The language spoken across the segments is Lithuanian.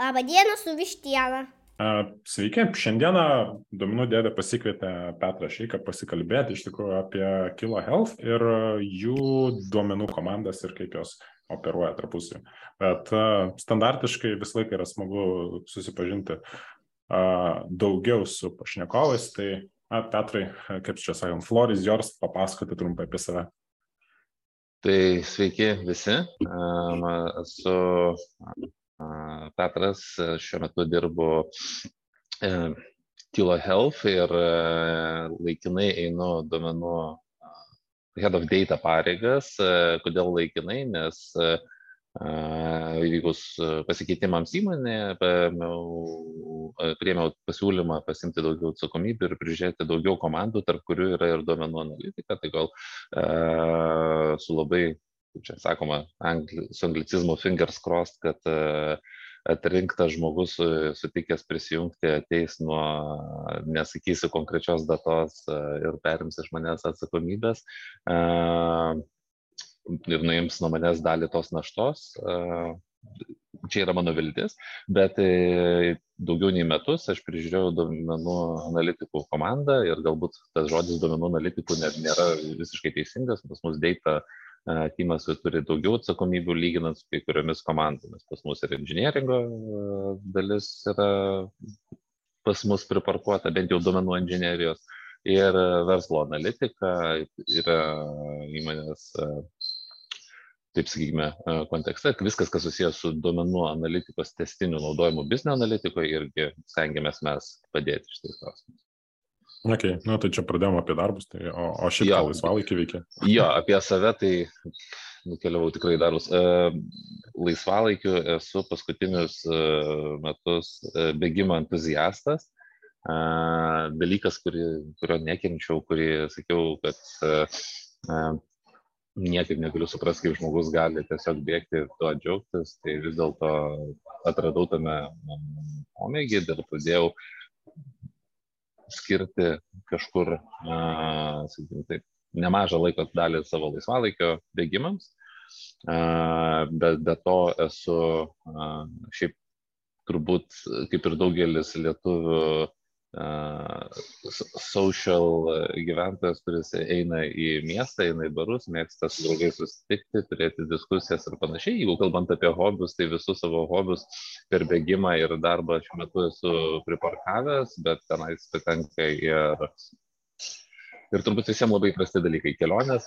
Labą dieną su vištiena. Sveiki, šiandieną Domino dėdė pasikvietė Petrą Šeiką pasikalbėti iš tikrųjų apie Kilo Health ir jų duomenų komandas ir kaip jos operuoja tarpusavį. Bet standartiškai visą laiką yra smagu susipažinti daugiau su pašnekovais, tai na, Petrai, kaip čia sakant, Floris Jors, papasakoti trumpai apie save. Tai sveiki visi, esu Petras, šiuo metu dirbu e, Tilo Health ir e, laikinai einu duomenų Head of Data pareigas. E, kodėl laikinai? Nes įvykus pasikeitimams įmonėje, priėmiau pasiūlymą pasimti daugiau atsakomybių ir prižiūrėti daugiau komandų, tarp kurių yra ir duomenų analitika. Tai gal su labai kaip čia sakoma, angli, su anglicizmu fingers crossed, kad uh, atrinktas žmogus sutikęs prisijungti ateis nuo, nesakysiu konkrečios datos uh, ir perims iš manęs atsakomybės ir nuims nuo manęs dalį tos naštos. Čia yra mano viltis, bet daugiau nei metus aš prižiūrėjau duomenų analitikų komandą ir galbūt tas žodis duomenų analitikų nėra visiškai teisingas, pas mus data uh, Timas turi daugiau atsakomybių lyginant su kai kuriomis komandomis. Pas mus ir inžinieringo dalis yra pas mus priparkuota, bent jau duomenų inžinierijos. Ir verslo analitika yra įmonės, taip sakykime, kontekste, viskas, kas susijęs su duomenų analitikos testiniu naudojimu biznio analitikoje, irgi stengiamės mes padėti šitais klausimais. Ok, nu tai čia pradėjome apie darbus, tai, o, o šiaip ką laisvalaikį veikia? Jo, apie save tai nukeliavau tikrai darbus. E, laisvalaikiu esu paskutinius e, metus e, bėgimo entuziastas. Dalykas, kurį, kurio nekenčiau, kurį sakiau, kad niekaip negaliu suprasti, kaip žmogus gali tiesiog bėgti ir tuo džiaugtis, tai vis dėlto atradau tame pomėgį ir pradėjau skirti kažkur, sakykime taip, nemažą laiko dalį savo laisvalaikio bėgimams, bet be to esu šiaip turbūt, kaip ir daugelis lietuvių, social gyventojas, kuris eina į miestą, eina į barus, mėgsta su draugais susitikti, turėti diskusijas ir panašiai. Jeigu kalbant apie hobius, tai visus savo hobius per bėgimą ir darbą šiuo metu esu priparkavęs, bet tenais patenka ir Ir turbūt visiems labai įprasti dalykai - kelionės,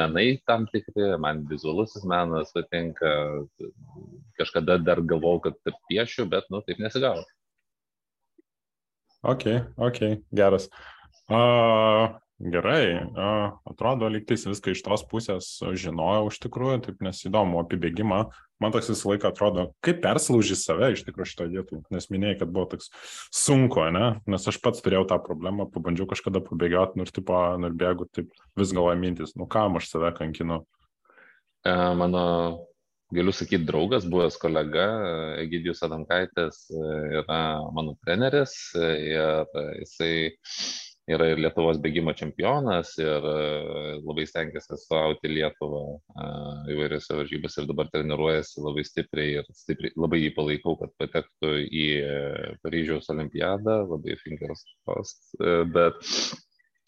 menai tam tikri, man vizualusis menas patinka, kažkada dar galvojau, kad piešiu, bet, nu, taip nesigavo. Ok, ok, geras. Uh, gerai, atrodo, lygtais viską iš tos pusės žinojau iš tikrųjų, taip nesidomu apie bėgimą. Man toks visą laiką atrodo, kaip persilauži save iš tikrųjų šitą vietą, nes minėjai, kad buvo toks sunku, ne? Nes aš pats turėjau tą problemą, pabandžiau kažkada pabėgioti, nors tipo, nu ir bėgu, taip vis galvoju mintis, nu kam aš save kankinu. Uh, mano galiu sakyti, draugas, buvęs kolega Egidijus Adamkaitis yra mano treneris ir jisai yra ir Lietuvos bėgimo čempionas ir labai stengiasi atstovauti Lietuvą įvairiose varžybose ir dabar treniruojasi labai stipriai ir stipriai, labai jį palaikau, kad patektų į Paryžiaus olimpiadą, labai fingers crossed, bet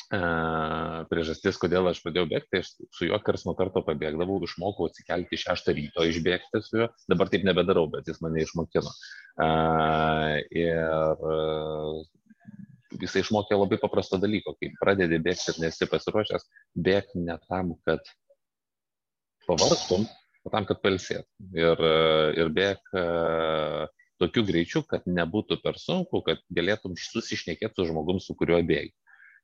priežastis, kodėl aš pradėjau bėgti, aš su juo kars nuo karto pabėgdavau, išmokau atsikelti šeštą ryto, išbėgti su juo, dabar taip nebedarau, bet jis mane išmokino. Ir jisai išmokė labai paprasto dalyko, kai pradedi bėgti ir nesi pasiruošęs, bėg ne tam, kad pavargtum, o tam, kad palsėt. Ir, ir bėg tokiu greičiu, kad nebūtų per sunku, kad galėtum susišnekėti su žmogum, su kuriuo bėgi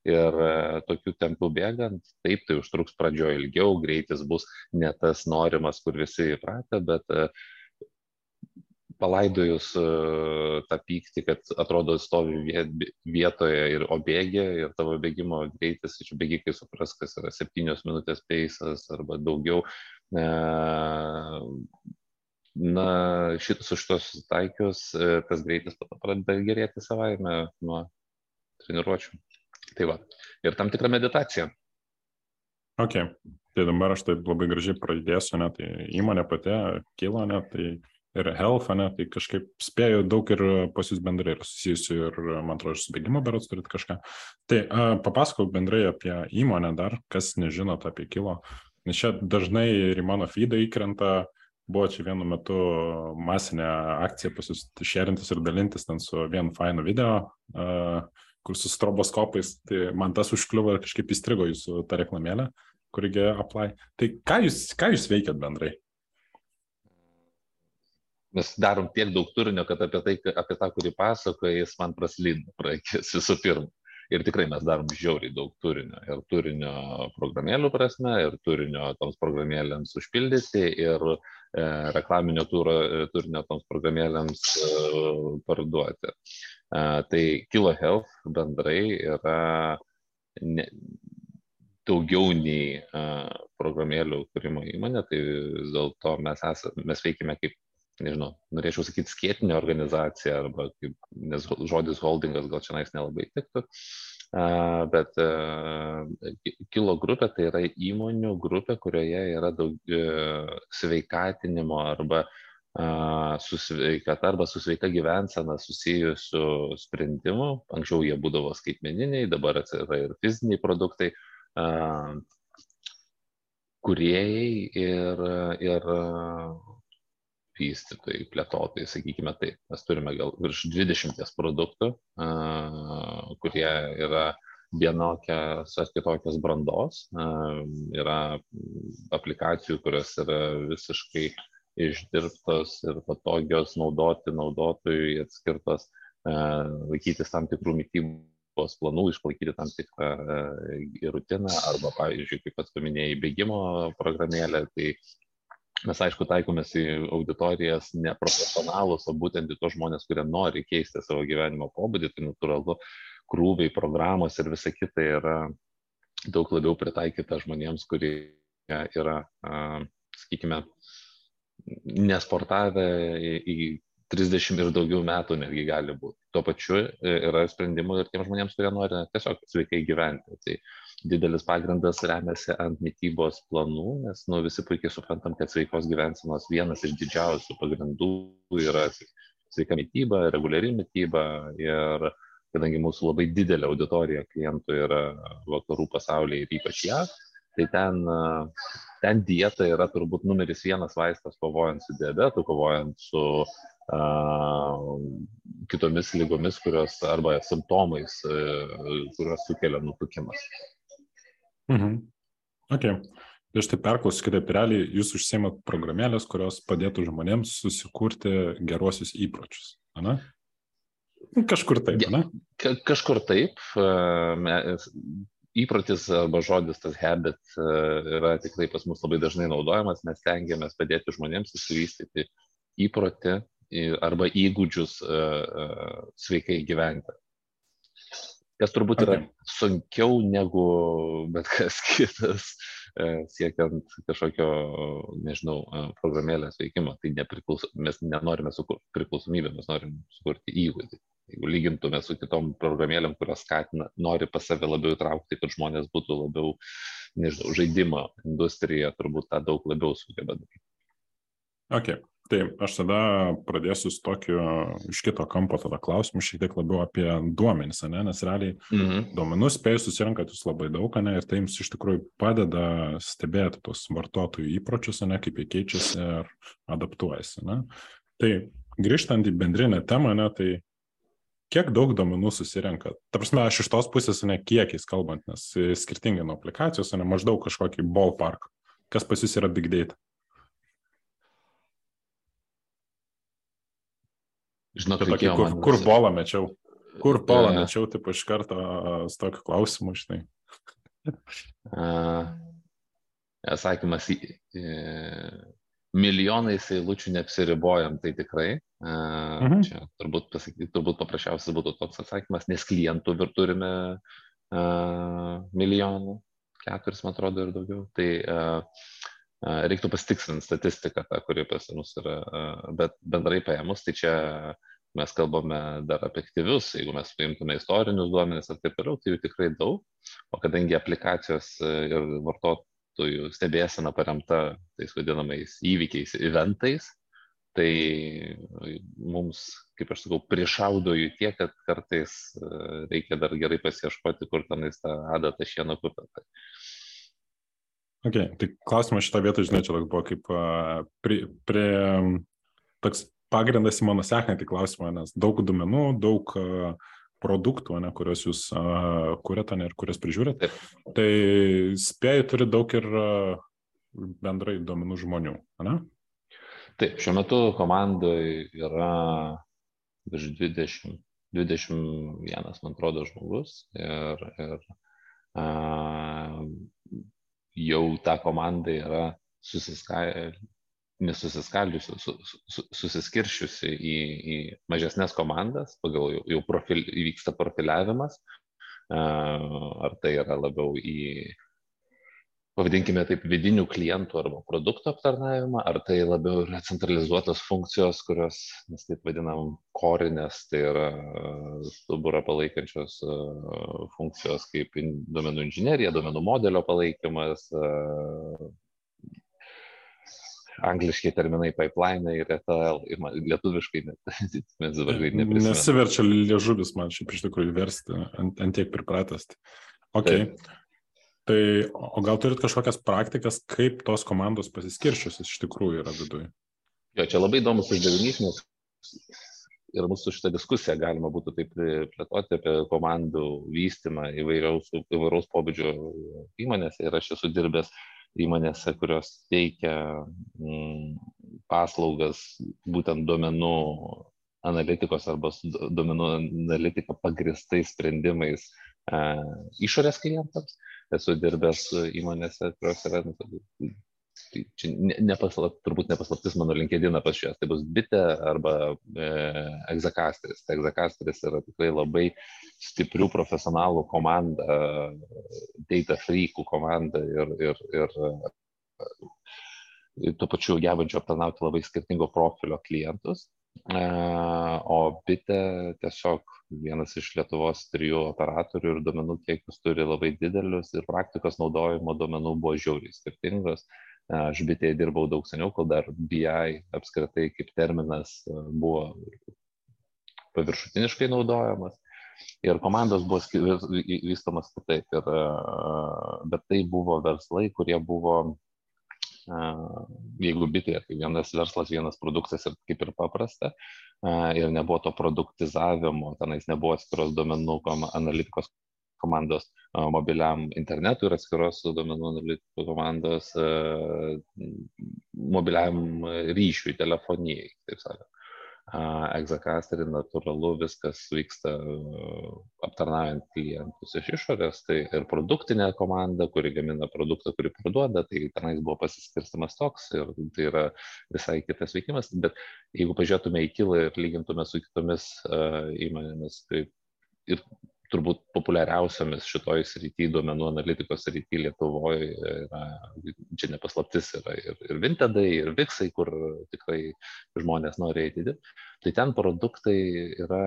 ir e, tokiu tempu bėgant, taip, tai užtruks pradžioje ilgiau, greitis bus ne tas norimas, kur visi įpratę, bet e, palaidojus e, tą pyktį, kad atrodo stovi vietoje ir obėgė ir tavo bėgimo greitis, čia bėgikai supras, kas yra 7 minutės peisas arba daugiau. Na, šit, su šitos taikius, tas greitis pradeda gerėti savaime nuo treniruočių. Tai va. Ir tam tikra meditacija. Ok. Tai dabar aš taip labai gražiai pradėsiu, ne, tai įmonė pati kilo, ne, tai ir health, ne, tai kažkaip spėjau daug ir pas jūs bendrai yra susijusių ir, man atrodo, su bėgimo berots turit kažką. Tai uh, papasakau bendrai apie įmonę dar, kas nežinot apie kilo, nes čia dažnai ir į mano feedą įkrenta, buvo čia vienu metu masinė akcija pas jūs šerintis ir dalintis ten su vienu fainu video, uh, kur su stroboskopais, tai man tas užkliuvo ir kažkaip įstrigo jūsų tą reklamėlę, kurigi apply. Tai ką jūs, ką jūs veikiat bendrai? mes darom tiek daug turinio, kad apie, tai, apie tą, kurį pasakoja, jis man praslydo praeikis visų pirma. Ir tikrai mes darom žiauriai daug turinio. Ir turinio programėlių prasme, ir turinio toms programėlėms užpildyti, ir e, reklaminio turo, e, turinio toms programėlėms e, parduoti. E, tai Kilo Health bendrai yra ne, daugiau nei programėlių kūrimo įmonė, tai vis dėlto mes, esame, mes veikime kaip nežinau, norėčiau sakyti skėtinė organizacija, arba kaip, nes žodis holdingas gal čia nais nelabai tiktų, bet kilo grupė tai yra įmonių grupė, kurioje yra daug uh, sveikatinimo arba uh, su sveikata arba su sveika gyvensena susijusių sprendimų. Anksčiau jie būdavo skaitmeniniai, dabar yra ir fiziniai produktai. Uh, kuriejai ir, ir vystytojai, plėtotojai, sakykime taip. Mes turime gal virš 20 produktų, kurie yra vienokios ar kitokios brandos. Yra aplikacijų, kurios yra visiškai išdirbtos ir patogios naudoti naudotojui, atskirtos laikytis tam tikrų mytybos planų, išlaikyti tam tikrą rutiną arba, pavyzdžiui, kaip pats paminėjai, bėgimo programėlę, tai Mes, aišku, taikomės į auditorijas ne profesionalus, o būtent į tos žmonės, kurie nori keisti savo gyvenimo pobūdį, tai natūralu, krūviai, programos ir visa kita yra daug labiau pritaikyta žmonėms, kurie yra, sakykime, nesportavę į 30 ir daugiau metų netgi gali būti. Tuo pačiu e, yra sprendimų ir tiems žmonėms, kurie nori tiesiog sveikai gyventi. Tai didelis pagrindas remiasi ant mytybos planų, nes nu, visi puikiai suprantam, kad sveikos gyvensenos vienas iš didžiausių pagrindų yra sveika mytyba, reguliari mytyba ir kadangi mūsų labai didelė auditorija klientų yra vakarų pasaulyje ir ypač ją, tai ten, ten dieta yra turbūt numeris vienas vaistas kovojant su diabetu, kovojant su uh, kitomis lygomis, kurios arba simptomais, uh, kurios sukelia nutukimas. Mhm. Ok. Tai aš tai perklausiu kitaip, realiai jūs užsiemat programėlės, kurios padėtų žmonėms susikurti geruosius įpročius, ne? Kažkur taip, ne? Ka kažkur taip. Įprotis arba žodis tas habit yra tikrai pas mus labai dažnai naudojamas, mes tengiamės padėti žmonėms įsivystyti įprotį arba įgūdžius sveikai gyventi kas turbūt yra sunkiau negu bet kas kitas e, siekiant kažkokio, nežinau, e, programėlės veikimo. Tai nepriklauso, mes nenorime sukurti priklausomybę, mes norime sukurti įvaizdį. Jeigu lygintume su kitom programėlėm, kurios skatina, nori pas save labiau įtraukti, kad žmonės būtų labiau, nežinau, žaidimo industrija turbūt tą daug labiau sugeba daryti. Okay. Tai aš tada pradėsiu su tokiu iš kito kampo tada klausimu, šiek tiek labiau apie duomenis, ne? nes realiai mm -hmm. duomenų spėjus susirinkat jūs labai daug, ne? ir tai jums iš tikrųjų padeda stebėti tos vartotojų įpročius, ne? kaip jie keičiasi ir adaptuojasi. Ne? Tai grįžtant į bendrinę temą, ne? tai kiek daug duomenų susirenka? Ta prasme, aš iš tos pusės ne kiekiais kalbant, nes skirtingai nuo aplikacijos, ne maždaug kažkokį ballpark, kas pas jūs yra big data. Žinok, tokį, kur, kur bolą mečiau. Kur bolą uh, mečiau, taip iš karto su tokiu klausimu, žinai. atsakymas e, milijonais eilučių neapsiribojam, tai tikrai. Uh, uh -huh. Čia turbūt, pasakyti, turbūt paprasčiausias būtų toks atsakymas, nes klientų ir turime uh, milijonų, keturis, man atrodo, ir daugiau. Tai uh, reiktų pasitikslinti statistiką, tą, kuri pas mus yra, bet bendrai paėmus, tai čia mes kalbame dar apie aktyvius, jeigu mes paimtume istorinius duomenis ir taip toliau, tai jų tikrai daug, o kadangi aplikacijos ir vartotojų stebėsena paremta tais vadinamais įvykiais, eventais, tai mums, kaip aš sakau, prišaudo jų tiek, kad kartais reikia dar gerai pasieškoti, kur tenais tą adatą šieno kupę. Tai. Ok, tai klausimas šitą vietą, žinai, čia toks buvo kaip prie, prie toks pagrindas į mano sekantį klausimą, nes daug duomenų, daug produktų, ne, kuriuos jūs kuriate ir kurias prižiūrite, tai spėjai turi daug ir bendrai duomenų žmonių, ne? Taip, šiuo metu komandoje yra virš 20, 21, man atrodo, žmogus ir, ir uh, jau ta komanda yra susiskaidę nesusiskaldžiusi, su, su, susiskiršiusi į, į mažesnės komandas, pagal jau, jau profil, įvyksta profiliavimas, ar tai yra labiau į, pavadinkime taip, vidinių klientų arba produktų aptarnavimą, ar tai labiau yra centralizuotos funkcijos, kurios mes taip vadinam korinės, tai yra stuburą palaikančios funkcijos kaip duomenų inžinierija, duomenų modelio palaikymas, angliški terminai pipeline ir ETL, ir man, lietuviškai net, mes dabar greit neprisimenu. Nesiverčia liežuvis man šiaip iš tikrųjų versti, ant, ant tiek pripratęs. Ok. Taip. Tai, o gal turit kažkokias praktikas, kaip tos komandos pasiskiršiusios iš tikrųjų yra viduje? Jo, čia labai įdomus uždavinys, nes ir mūsų šitą diskusiją galima būtų taip plėtoti apie komandų vystimą įvairiaus, įvairaus pobūdžio įmonėse ir aš esu dirbęs įmonėse, kurios teikia mm, paslaugas būtent duomenų analitikos arba duomenų analitika pagristais sprendimais e, išorės klientams. Esu dirbęs įmonėse, kurios yra nu, tai čia nepaslap, turbūt nepaslaptis mano LinkedIn pažiūrės, tai bus bitė arba e, egzakastris. Tai egzakastris yra tikrai labai stiprių profesionalų komanda, data freakų komanda ir, ir, ir, ir tuo pačiu gebančių aptarnauti labai skirtingo profilio klientus. E, o bitė tiesiog vienas iš Lietuvos trijų operatorių ir duomenų kiekis turi labai didelius ir praktikos naudojimo duomenų buvo žiauriai skirtingos. Aš bitėje dirbau daug seniau, kol dar BI apskritai kaip terminas e, buvo paviršutiniškai naudojamas. Ir komandos buvo vystomas kitaip. Ir, e, bet tai buvo verslai, kurie buvo, e, jeigu bitėje, tai vienas verslas, vienas produktas ir kaip ir paprasta, ir nebuvo to produktizavimo, tenais nebuvo atskiros duomenų analitikos komandos mobiliam internetui ir atskiros duomenų analitikų komandos mobiliam ryšiui, telefonijai, taip sakant. Exacasterį natūralu viskas vyksta aptarnaujant klientus iš išorės, tai ir produktinė komanda, kuri gamina produktą, kurį parduoda, tai tenais buvo pasiskirstimas toks ir tai yra visai kitas veikimas, bet jeigu pažiūrėtume į kilą ir lygintume su kitomis uh, įmonėmis, tai ir turbūt populiariausiamis šitoj srity, duomenų analitikos srity Lietuvoje yra, čia nepaslaptis, yra ir, ir Vintedai, ir Viksai, kur tikrai žmonės nori eiti. Tai ten produktai yra,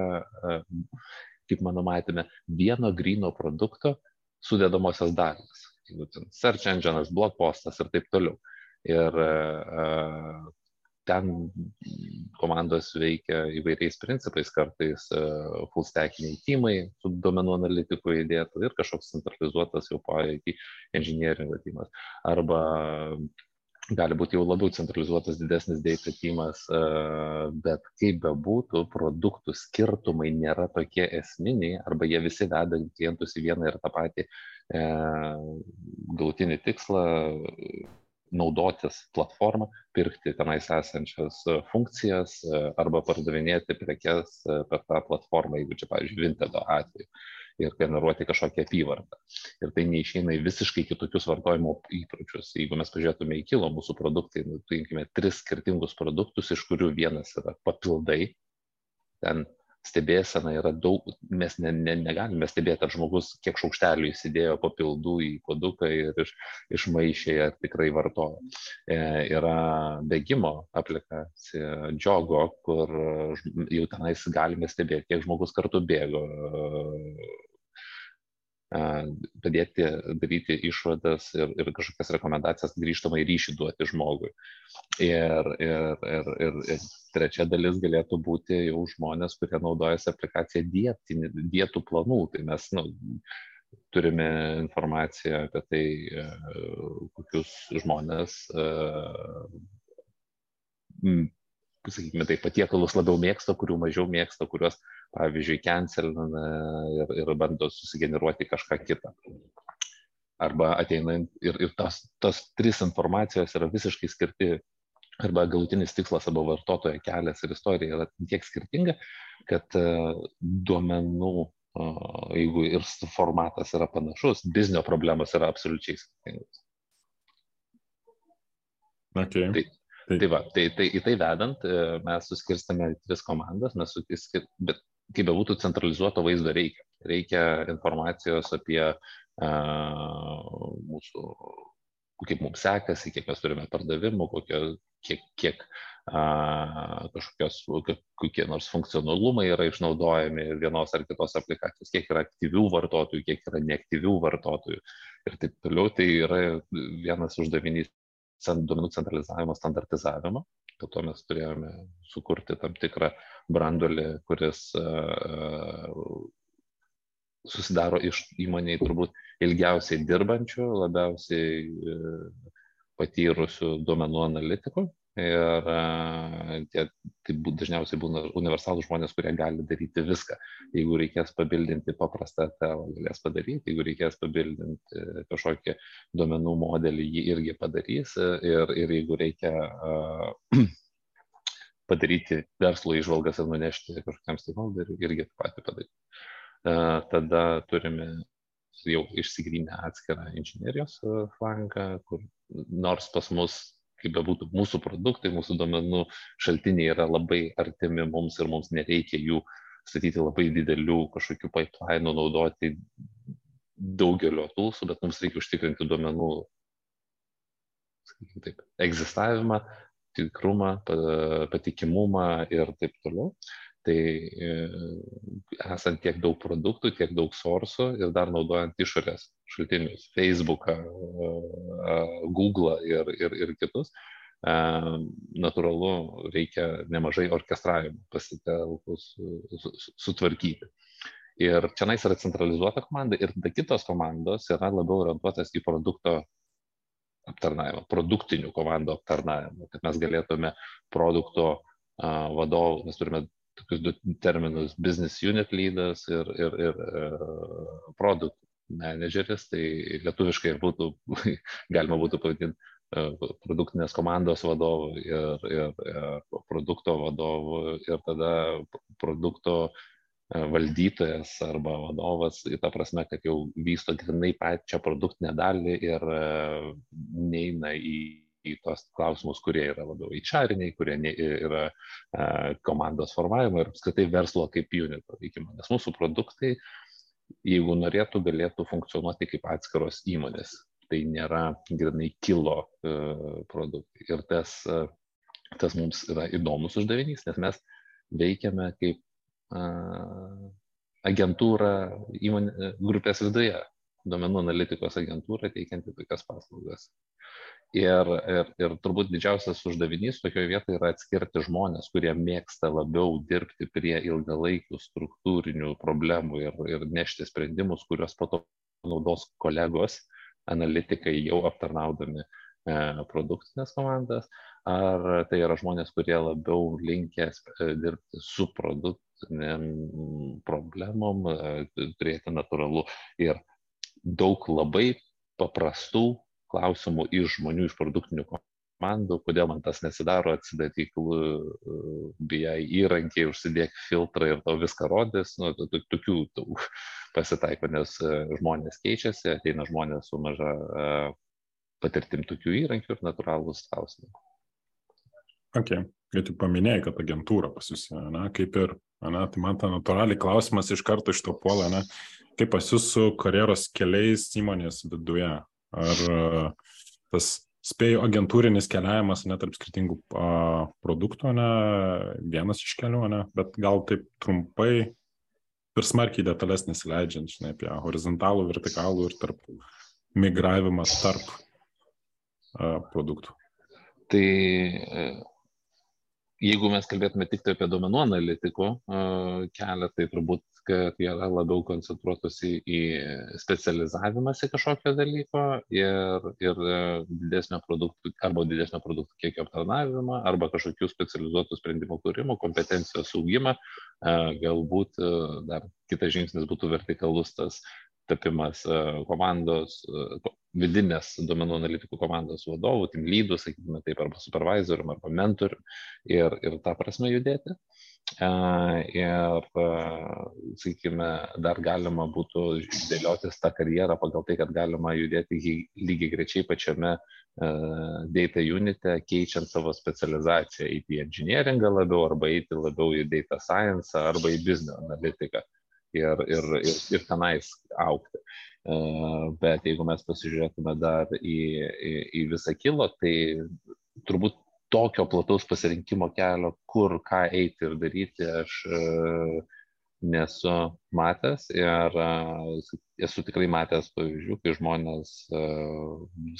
kaip mano matėme, vieno grino produkto sudėdamosios dalis. Search engine'as, blog postas ir taip toliau. Ir ten komandos veikia įvairiais principais, kartais e, full stackiniai timai su duomenų analitikų įdėtų ir kažkoks centralizuotas jau poveikį inžinieringo timas. Arba gali būti jau labiau centralizuotas didesnis data teamas, e, bet kaip bebūtų, produktų skirtumai nėra tokie esminiai, arba jie visi veda klientus į vieną ir tą patį e, galutinį tikslą naudotis platformą, pirkti tenais esančias e, funkcijas e, arba pardavinėti prekes e, per tą platformą, jeigu čia, pavyzdžiui, Vintedo atveju ir generuoti kažkokią apyvartą. Ir tai neišeina į visiškai kitokius vartojimo įpročius. Jeigu mes pažiūrėtume į kilo mūsų produktai, nu, paimkime tris skirtingus produktus, iš kurių vienas yra papildai, ten stebėsena yra daug, mes ne, ne, negalime stebėti, ar žmogus kiek šaukštelių įsidėjo papildų į koduką ir iš, išmaišė, ar tikrai vartoja. E, yra bėgimo aplikacija Džogo, kur jau tenais galime stebėti, kiek žmogus kartu bėgo. Padėti daryti išvadas ir, ir kažkokias rekomendacijas grįžtamai ryšį duoti žmogui. Ir, ir, ir, ir, ir trečia dalis galėtų būti jau žmonės, kurie naudojasi aplikaciją dietinį, dietų planų. Tai mes nu, turime informaciją apie tai, e, kokius žmonės sakykime, tai patiekalus labiau mėgsta, kurių mažiau mėgsta, kuriuos, pavyzdžiui, cancelina ir, ir bando susigeneruoti kažką kitą. Arba ateina ir, ir tos, tos trys informacijos yra visiškai skirti, arba galutinis tikslas, arba vartotojo kelias ir istorija yra tiek skirtinga, kad duomenų, jeigu ir formatas yra panašus, biznio problemos yra absoliučiai skirtingos. Okay. Tai, Tai, tai va, tai, tai į tai vedant, e, mes suskirstame tris komandas, mes suskir... bet kaip bebūtų centralizuoto vaizdo reikia. Reikia informacijos apie uh, mūsų, kaip mums sekasi, kiek mes turime pardavimų, kokio, kiek, kiek uh, kažkokios, kokie nors funkcionalumai yra išnaudojami vienos ar kitos aplikacijos, kiek yra aktyvių vartotojų, kiek yra neaktyvių vartotojų ir taip toliau. Tai yra vienas uždavinys duomenų centralizavimo, standartizavimo. Po to mes turėjome sukurti tam tikrą brandolį, kuris e, e, susidaro iš įmoniai turbūt ilgiausiai dirbančių, labiausiai e, patyrusių duomenų analitikų ir tie tai dažniausiai būna universalūs žmonės, kurie gali daryti viską. Jeigu reikės pabildinti paprastą telą, galės padaryti, jeigu reikės pabildinti kažkokį duomenų modelį, jį irgi padarys ir, ir jeigu reikia uh, padaryti verslo išvalgas ir nunešti kažkokiam stakeholderiui, irgi tą patį padaryti. Uh, tada turime jau išsigrynę atskirą inžinierijos flangą, kur nors pas mus kaip bebūtų, mūsų produktai, mūsų domenų šaltiniai yra labai artimi mums ir mums nereikia jų statyti labai didelių kažkokių pipeline, naudoti daugelio tulsų, bet mums reikia užtikrinti duomenų taip, egzistavimą, tikrumą, patikimumą ir taip toliau. Tai e, esant tiek daug produktų, tiek daug sorsų ir dar naudojant išorės šaltinius - Facebooką, Google ir, ir, ir kitus, natūralu reikia nemažai orkestravimo pasitelkus sutvarkyti. Ir čia nais yra centralizuota komanda ir tada kitos komandos yra labiau orientuotas į produkto aptarnavimą, produktinių komandų aptarnavimą, kad mes galėtume produkto vadovų, mes turime tokius du terminus - business unit leadas ir, ir, ir uh, product manageris, tai lietuviškai būtų, galima būtų pavadinti uh, produktinės komandos vadovu ir, ir, ir produkto vadovu ir tada produkto valdytojas arba vadovas, tą prasme, kad jau vysto grinai pačią produktinę dalį ir neina į į tos klausimus, kurie yra labiau įčariniai, kurie yra e, komandos formavimo ir apskritai verslo kaip unito veikimo. Nes mūsų produktai, jeigu norėtų, galėtų funkcionuoti kaip atskiros įmonės. Tai nėra grinai kilo e, produktai. Ir tas, e, tas mums yra įdomus uždavinys, nes mes veikiame kaip agentūra įmonė, grupės viduje, duomenų analitikos agentūra teikianti tokias paslaugas. Ir, ir, ir turbūt didžiausias uždavinys tokioje vietoje yra atskirti žmonės, kurie mėgsta labiau dirbti prie ilgalaikių struktūrinių problemų ir, ir nešti sprendimus, kuriuos po to naudos kolegos, analitikai jau aptarnaudami e, produktinės komandas, ar tai yra žmonės, kurie labiau linkęs e, dirbti su produktiniam problemom, e, turėti natūralu ir daug labai paprastų klausimų iš žmonių, iš produktinių komandų, kodėl man tas nesidaro, atsidaryk BI įrankį, užsidėk filtrą ir tau viską rodys. Nu, tokių pasitaiko, nes e, žmonės keičiasi, ateina žmonės su maža e, patirtim tokių įrankių ir natūralūs klausimai. Ok, kai tu paminėjai, kad agentūra pas jūs, na, kaip ir, na, tai man ta natūraliai klausimas iš karto iš to puolė, na, kaip pas jūs su karjeros keliais įmonės viduje, ar tas spėjau agentūrinis keliavimas net tarp skirtingų a, produktų, ne, vienas iš kelių, ne, bet gal taip trumpai, per smarkiai detalės nesileidžiant, žinai, apie horizontalų, vertikalų ir tarp migravimą tarp uh, produktų. Tai e, jeigu mes kalbėtume tik tai apie duomenų analitikų kelią, tai turbūt, kad yra labiau koncentruotųsi į specializavimąsi kažkokio dalyko ir, ir didesnio produktų arba didesnio produktų kiekio aptarnavimą arba kažkokių specializuotų sprendimų kūrimo, kompetencijos augimą. Galbūt dar kitas žingsnis būtų vertikalus tas tapimas e, komandos, e, vidinės duomenų analitikų komandos vadovų, tim lydų, sakykime taip, arba supervisorium, arba mentorium ir, ir tą prasme judėti. E, ir, sakykime, dar galima būtų dėliotis tą karjerą pagal tai, kad galima judėti lygiai grečiai pačiame data unite, keičiant savo specializaciją, į engineeringą labiau, arba eiti labiau į data science, arba į business analitiką ir, ir, ir, ir tenais aukti. Bet jeigu mes pasižiūrėtume dar į, į, į visą kilo, tai turbūt tokio plataus pasirinkimo kelio, kur ką eiti ir daryti, aš nesu matęs ir esu tikrai matęs pavyzdžių, kai žmonės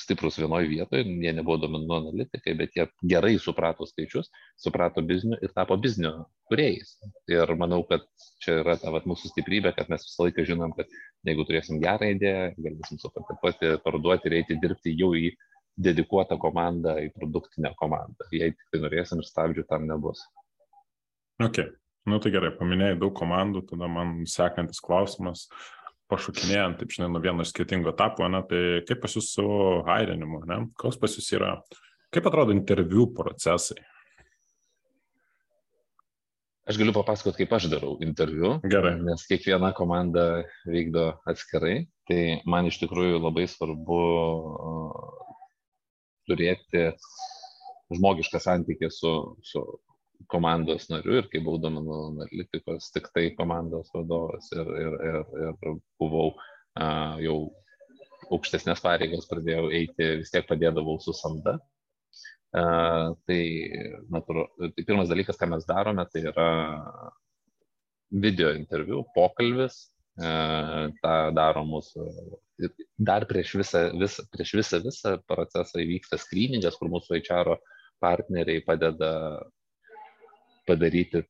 stiprus vienoje vietoje, jie nebuvo domenų analitikai, bet jie gerai suprato skaičius, suprato biznio ir tapo biznio kuriejais. Ir manau, kad čia yra ta vat, mūsų stiprybė, kad mes visą laiką žinom, kad jeigu turėsim gerą idėją, galėsim supaketuoti, parduoti ir eiti dirbti jau į dedikuotą komandą, į produktinę komandą. Jei tik tai norėsim ir stabdžių tam nebus. Okay. Nu tai gerai, paminėjai daug komandų, tada man sekantis klausimas, pašokinėjant, taip žinai, nuo vieno skirtingo etapo, ne, tai kaip pas jūs su hairinimu, ne, koks pas jūs yra, kaip atrodo interviu procesai? Aš galiu papasakoti, kaip aš darau interviu, Gerai. nes kiekviena komanda vykdo atskirai, tai man iš tikrųjų labai svarbu turėti žmogišką santykį su, su komandos nariu ir kai buvau duomenų analitikos, tik tai komandos vadovas ir, ir, ir, ir buvau a, jau aukštesnės pareigas pradėjau eiti, vis tiek padėdavau su samda. A, tai, natūra, tai pirmas dalykas, ką mes darome, tai yra video interviu, pokalbis, tą daro mūsų dar prieš visą, visą, prieš visą, visą procesą įvyksta skryningas, kur mūsų HR partneriai padeda padaryti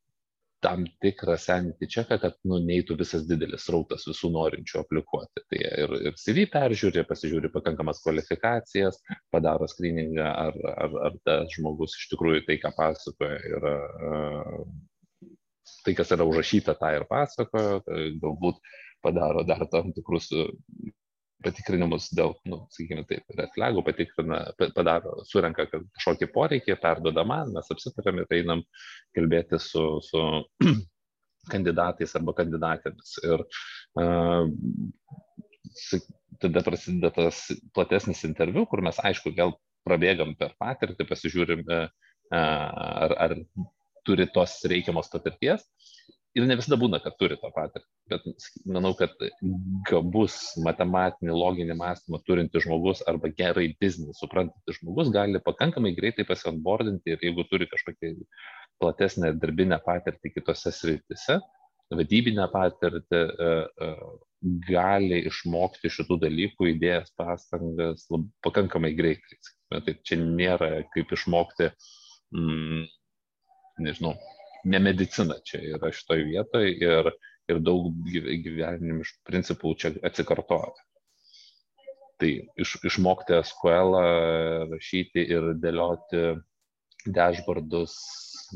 tam tikrą sanity čeką, kad nu, neįtų visas didelis rautas visų norinčių aplikuoti. Tai ir, ir CV peržiūri, pasižiūri pakankamas kvalifikacijas, padaro screeningą, ar, ar, ar tas žmogus iš tikrųjų tai, ką pasakoja, yra tai, kas yra užrašyta, tą ir pasakojo, tai galbūt padaro dar tam tikrus patikrinimus dėl, nu, sakykime, taip, red flagų patikrina, padaro, surenka kažkokį poreikį, perdoda man, mes apsitarėm ir einam kalbėti su, su kandidatais arba kandidatėmis. Ir uh, tada prasideda tas platesnis interviu, kur mes, aišku, vėl prabėgam per patirtį, pasižiūrim, uh, ar, ar turi tos reikiamos patirties ir ne visada būna, kad turi tą patirtį, bet manau, kad gabus matematinį, loginį mąstymą turintis žmogus arba gerai biznį suprantantis žmogus gali pakankamai greitai pasiambordinti ir jeigu turi kažkokią platesnę darbinę patirtį kitose sritise, vadybinę patirtį, e, e, gali išmokti šitų dalykų, įdėjęs pastangas lab, pakankamai greitai. Tai čia nėra kaip išmokti, mm, nežinau, ne medicina čia yra šitoj vietoj ir, ir daug gyvenimiškų principų čia atsikartoja. Tai iš, išmokti SQL rašyti ir dėlioti dashboardus,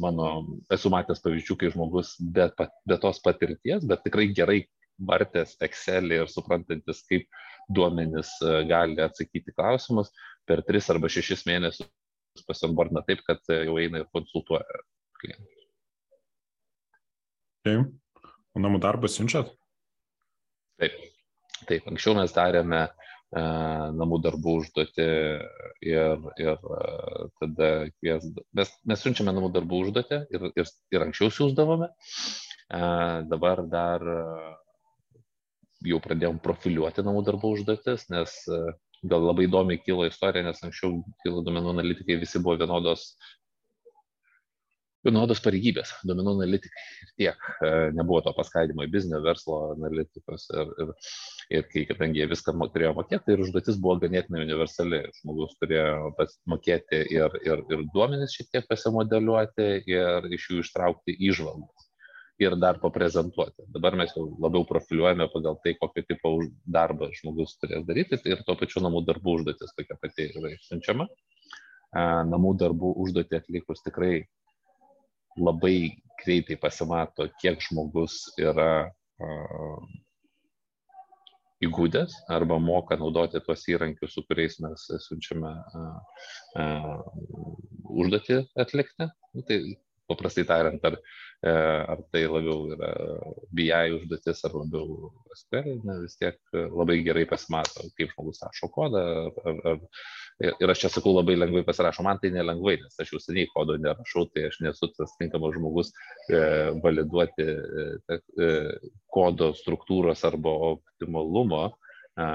mano, esu matęs pavyzdžių, kai žmogus be, be tos patirties, bet tikrai gerai vartęs Excel ir suprantantis, kaip duomenys e, gali atsakyti klausimus, per 3 arba 6 mėnesius pasiambordina taip, kad jau eina ir konsultuoja klientus. Taip. O namų darbą siunčiat? Taip. Taip, anksčiau mes darėme e, namų darbų užduoti ir, ir e, tada kvies, mes, mes siunčiame namų darbų užduoti ir, ir, ir anksčiau siūsdavome. E, dabar dar e, jau pradėjom profiliuoti namų darbų užduotis, nes e, gal labai įdomi kilo istorija, nes anksčiau kilo duomenų analitikai visi buvo vienodos vienodos pareigybės, duomenų analitikai ir tiek. E, nebuvo to paskaidimo į biznio, verslo analitikos ir, ir, ir kai, kadangi jie viską turėjo mokėti, tai ir užduotis buvo ganėtinai universali. Žmogus turėjo mokėti ir, ir, ir duomenis šiek tiek pasimodeliuoti ir iš jų ištraukti įžvalgas. Ir dar paprezentuoti. Dabar mes jau labiau profiliuojame pagal tai, kokio tipo darbą žmogus turės daryti tai ir tuo pačiu namų darbų užduotis tokia pati yra išsiunčiama. Namų darbų užduotį atlikus tikrai labai greitai pasimato, kiek žmogus yra įgūdęs arba moka naudoti tuos įrankius, su kuriais mes siunčiame užduotį atlikti. Nu, tai paprastai tariant, ar, ar tai labiau yra BI užduotis, ar labiau SQL, vis tiek labai gerai pasimato, kaip žmogus rašo kodą, ar, ar, Ir aš čia sakau labai lengvai pasirašau, man tai nelengvai, nes aš jau seniai kodo nerašau, tai aš nesu tas tinkamas žmogus e, validuoti e, e, kodo struktūros arba optimalumo. E,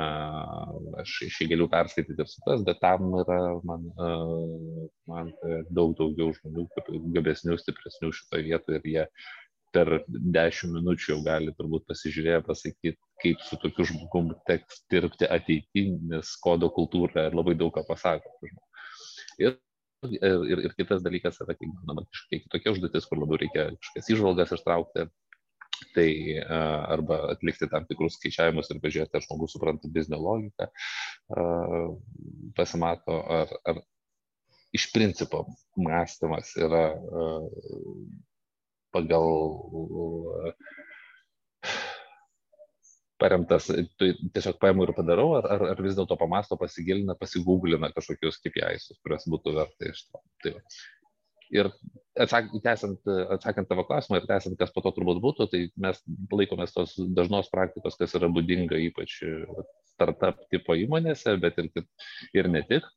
aš iš jį galiu perskaityti supras, bet tam yra man, e, man daug daugiau žmonių, gabesnių, stipresnių šitoje vietoje ir jie per dešimt minučių jau gali turbūt pasižiūrėję pasakyti, kaip su tokiu žmogum teks dirbti ateityje, nes kodo kultūra labai daug ką pasako. Ir, ir, ir kitas dalykas yra, kai manoma, kažkokia kitokia užduotis, kur labiau reikia kažkokias išvalgas ištraukti, tai arba atlikti tam tikrus skaičiavimus ir pažiūrėti, ar žmogus supranta biznio logiką, pasimato, ar, ar iš principo mąstymas yra pagal paremtas, tu tiesiog paimu ir padarau, ar, ar, ar vis dėlto pamasto, pasigilina, pasigūglina kažkokius KPIs, kuriuos būtų verta iš to. Tai va. ir atsak, tęsant, atsakant tavo klausimą ir tęsant, kas po to turbūt būtų, tai mes laikomės tos dažnos praktikos, kas yra būdinga ypač startup tipo įmonėse, bet ir, ir ne tik.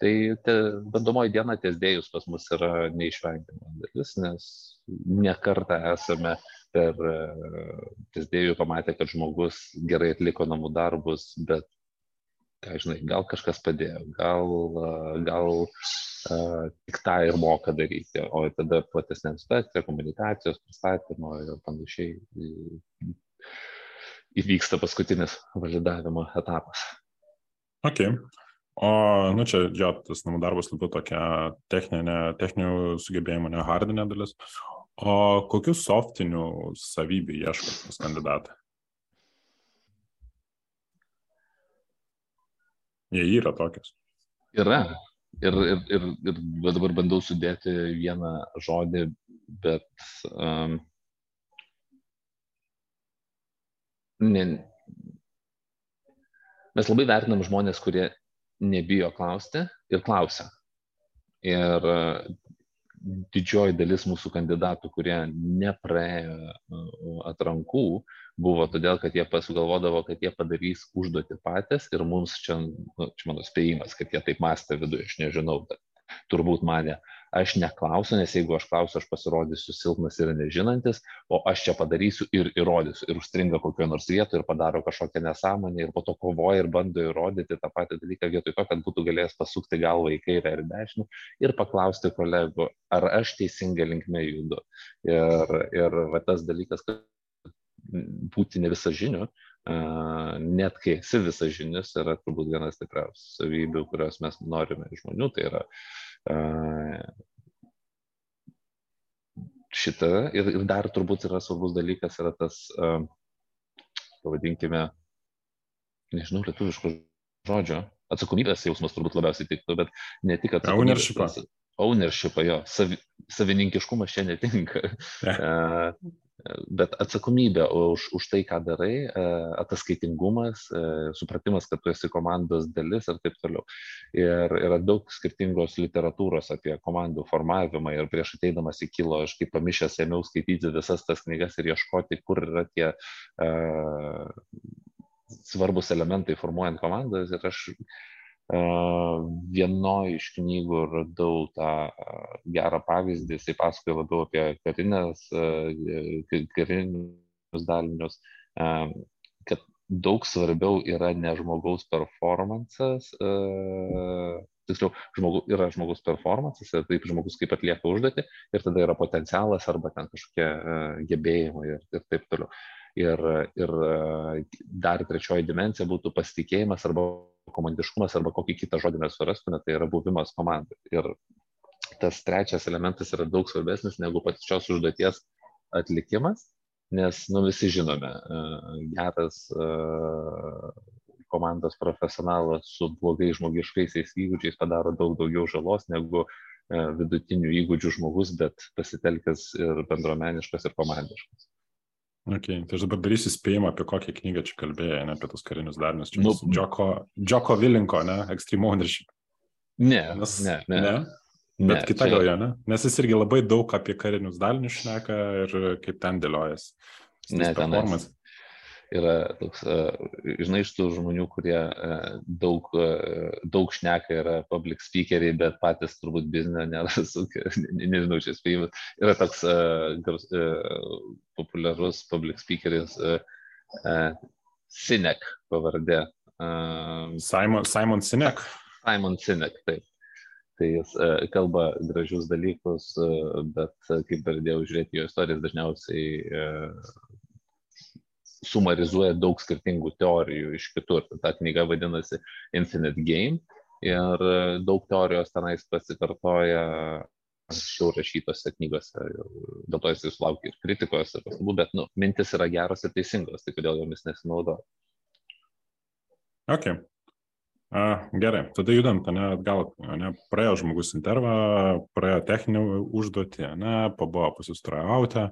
Tai te, bandomoji diena ties dėjus pas mus yra neišvengiama dalis, nes nekartą esame per tesdėjų pamatę, kad žmogus gerai atliko namų darbus, bet, ką žinai, gal kažkas padėjo, gal, gal uh, tik tą ir moka daryti, o tada platesnė situacija, komunikacijos, pristatymo ir panašiai įvyksta paskutinis validavimo etapas. Okay. O, nu čia, jo, tas namų darbas labiau tokia techninė, techninių sugebėjimų, ne hardinė dalis. O kokių softinių savybių ieško pas kandidatą? Jie yra tokios. Yra. Ir, ir, ir, ir dabar bandau sudėti vieną žodį, bet um, ne, mes labai vertinam žmonės, kurie nebijo klausti ir klausia. Ir didžioji dalis mūsų kandidatų, kurie nepraėjo uh, atrankų, buvo todėl, kad jie pasugalvodavo, kad jie padarys užduoti patys ir mums čia, nu, čia mano spėjimas, kad jie taip mąstė viduje, aš nežinau, bet turbūt mane, aš neklausiu, nes jeigu aš klausiu, aš pasirodysiu silpnas ir nežinantis, o aš čia padarysiu ir įrodysiu. Ir užstringa kokio nors vietoje ir padaro kažkokią nesąmonę ir po to kovoja ir bando įrodyti tą patį dalyką vietoj to, kad būtų galėjęs pasukti galvą į kairę ir dešinę ir paklausti kolegų, ar aš teisinga linkme judu. Ir, ir va, tas dalykas, kad būti ne visažiniu, net kai esi visažinis, yra turbūt vienas stipriausių savybių, kurios mes norime iš žmonių, tai yra šitą ir, ir dar turbūt yra svarbus dalykas, yra tas, pavadinkime, nežinau, lietuviško žodžio, atsakomybės jausmas turbūt labiausiai tiktų, bet ne tik atsakomybės. Ownership. Ownership, jo, savi, savininkiškumas čia netinka. Yeah. Bet atsakomybė už, už tai, ką darai, e, ataskaitingumas, e, supratimas, kad tu esi komandos dalis ir taip toliau. Ir yra daug skirtingos literatūros apie komandų formavimą ir prieš ateidamas į kilo, aš kaip pamišęs ėmiau skaityti visas tas knygas ir ieškoti, kur yra tie uh, svarbus elementai formuojant komandas. Ir aš Vienoje iš knygų radau tą gerą pavyzdį, jisai pasakoja labiau apie karinės, karinius dalinius, kad daug svarbiau yra ne žmogaus performances, tiksliau, žmogu, yra žmogus performances ir taip žmogus kaip atlieka užduotį ir tada yra potencialas arba ten kažkokie uh, gebėjimai ir, ir taip toliau. Ir, ir dar trečioji dimensija būtų pasitikėjimas arba komandiškumas arba kokį kitą žodį mes surastume, tai yra buvimas komandai. Ir tas trečias elementas yra daug svarbesnis negu pačios užduoties atlikimas, nes nu, visi žinome, geras komandos profesionalas su blogais žmogiškaisiais įgūdžiais padaro daug daugiau žalos negu vidutinių įgūdžių žmogus, bet pasitelkęs ir bendromeniškas, ir komandiškas. Okay, tai aš dabar darysiu spėjimą, apie kokią knygą čia kalbėjai, ne apie tos karinius darinius. Čia nu, Džoko, Džoko Vilinko, ne? Extreme Ownership. Ne, Nes, ne, ne. ne? Bet ne, kita čia... gal jo, ne? Nes jis irgi labai daug apie karinius dalinius šneka ir kaip ten dėliojas. Ne, ten yra toks, žinai, iš tų žmonių, kurie daug, daug šneka, yra public speakeriai, bet patys turbūt biznio nėra, nežinau, šis spėjimas. Yra toks gars, populiarus public speakeris Sinek pavardė. Simon, Simon Sinek. Simon Sinek, taip tai jis kalba gražius dalykus, bet kaip pradėjau žiūrėti jo istorijas, dažniausiai sumarizuoja daug skirtingų teorijų iš kitur. Ta knyga vadinasi Infinite Game ir daug teorijos tenais pasikartoja anksčiau rašytose knygose. Dėl to jis sulaukė ir kritikos, ir pastabų, bet nu, mintis yra geros ir teisingos, tai kodėl jomis nesinaudoja. Okay. A, gerai, tada judant, ne, atgal, ne, praėjo žmogus intervą, praėjo techninį užduotį, ne, pabuvo pasistraujauti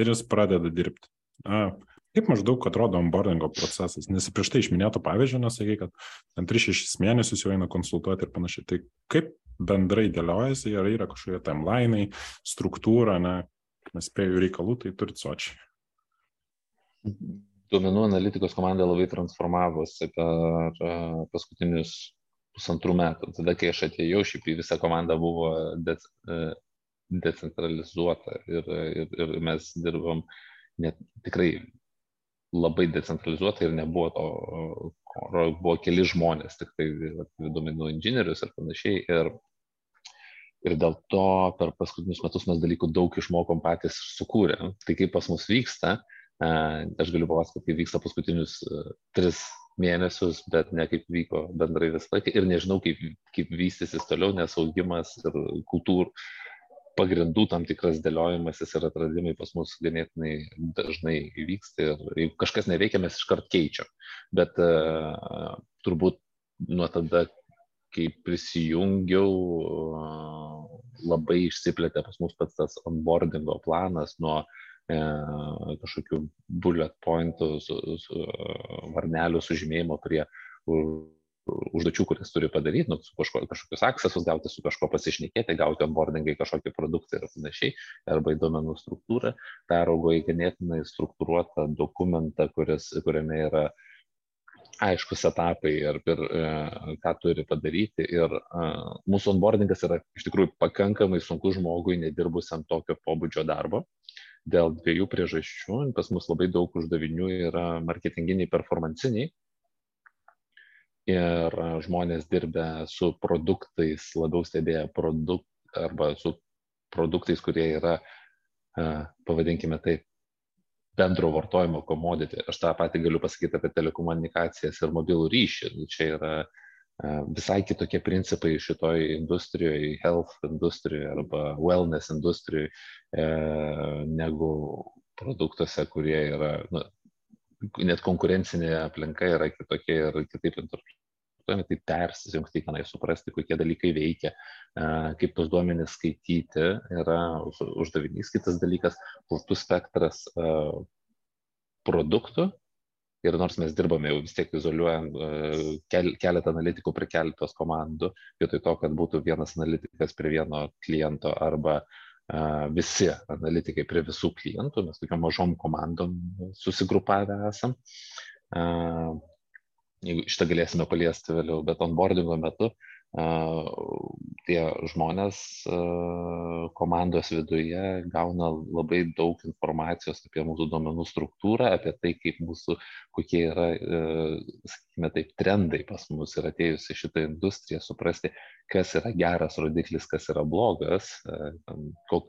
ir jis pradeda dirbti. A, kaip maždaug atrodo onboardingo procesas? Nes prieš tai išminėto pavyzdžio, nesakai, kad ten 3-6 mėnesius jau eina konsultuoti ir panašiai. Tai kaip bendrai dėliojasi, ar yra kažkokie timelinai, struktūra, ne, mes spėjų reikalų, tai turit sočiai duomenų analitikos komanda labai transformavosi per paskutinius pusantrų metų. Tada, kai aš atėjau, šiaip į visą komandą buvo de, e, decentralizuota ir, ir, ir mes dirbom net tikrai labai decentralizuota ir nebuvo to, buvo keli žmonės, tik tai duomenų inžinierius ir panašiai. Ir, ir dėl to per paskutinius metus mes dalykų daug išmokom patys sukūrę. Tai kaip pas mus vyksta, Aš galiu papasakoti, kaip vyksta paskutinius tris mėnesius, bet ne kaip vyko bendrai visą laiką ir nežinau, kaip, kaip vystysis toliau, nes augimas ir kultūrų pagrindų tam tikras dėliojimasis ir atradimai pas mus ganėtinai dažnai vyksta ir jeigu kažkas neveikia, mes iškart keičiam. Bet uh, turbūt nuo tada, kai prisijungiau, uh, labai išsiplėtė pas mus pats tas onboardingo planas nuo uh, kažkokių bullet pointų, su, su, varnelių sužymėjimo prie užduočių, kurias turi padaryti, nu, kažko, kažkokius aksesus gauti, su kažko pasišnekėti, gauti onboardingai kažkokį produktą ir panašiai, arba į duomenų struktūrą, peraugo į ganėtinai struktūruotą dokumentą, kuris, kuriame yra aiškus etapai ir, ir e, ką turi padaryti. Ir e, mūsų onboardingas yra iš tikrųjų pakankamai sunku žmogui nedirbusiam tokio pobūdžio darbo dėl dviejų priežasčių. Pas mus labai daug uždavinių yra marketinginiai, performanciniai. Ir žmonės dirbę su produktais, labiau stebėję produkt, arba su produktais, kurie yra, pavadinkime taip, bendro vartojimo komoditį. Aš tą patį galiu pasakyti apie telekomunikacijas ir mobilų ryšį. Čia yra uh, visai kitokie principai šitoj industrijoje, health industrijoje arba wellness industrijoje e, negu produktuose, kurie yra, nu, net konkurencinė aplinka yra kitokia ir kitaip interpretuojami, tai persijungti tenai, suprasti, kokie dalykai veikia, e, kaip tos duomenys skaityti yra uždavinys. Kitas dalykas, platus spektras e, produktų Ir nors mes dirbame jau vis tiek izoliuojant kel, keletą analitikų prie keletos komandų, vietoj to, kad būtų vienas analitikas prie vieno kliento arba uh, visi analitikai prie visų klientų, mes tokiam mažom komandom susigrupavę esam. Uh, jeigu šitą galėsime paliesti vėliau, bet onboardingo metu tie žmonės komandos viduje gauna labai daug informacijos apie mūsų duomenų struktūrą, apie tai, kaip mūsų, kokie yra, sakykime taip, trendai pas mus ir atėjus į šitą industriją, suprasti, kas yra geras rodiklis, kas yra blogas,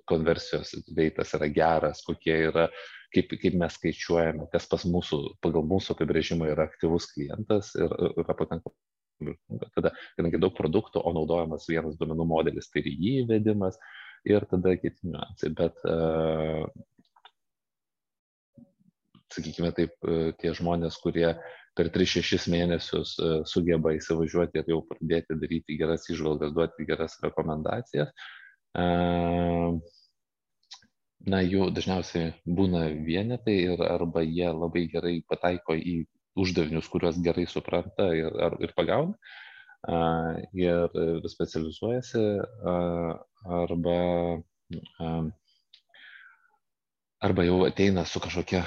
konversijos veitas yra geras, kokie yra kaip, kaip mes skaičiuojame, kas pas mūsų, pagal mūsų apibrėžimą yra aktyvus klientas ir yra pakankamai tada, kadangi daug produktų, o naudojamas vienas duomenų modelis, tai ir jį įvedimas ir tada kiti niuansai. Bet, uh, sakykime taip, tie žmonės, kurie per 3-6 mėnesius uh, sugeba įsivažiuoti ir jau pradėti daryti geras išvalgas, duoti geras rekomendacijas, na, jų dažniausiai būna vienetai ir arba jie labai gerai pataiko į uždavinius, kuriuos gerai supranta ir, ar, ir pagauna ir specializuojasi arba, arba jau ateina su kažkokia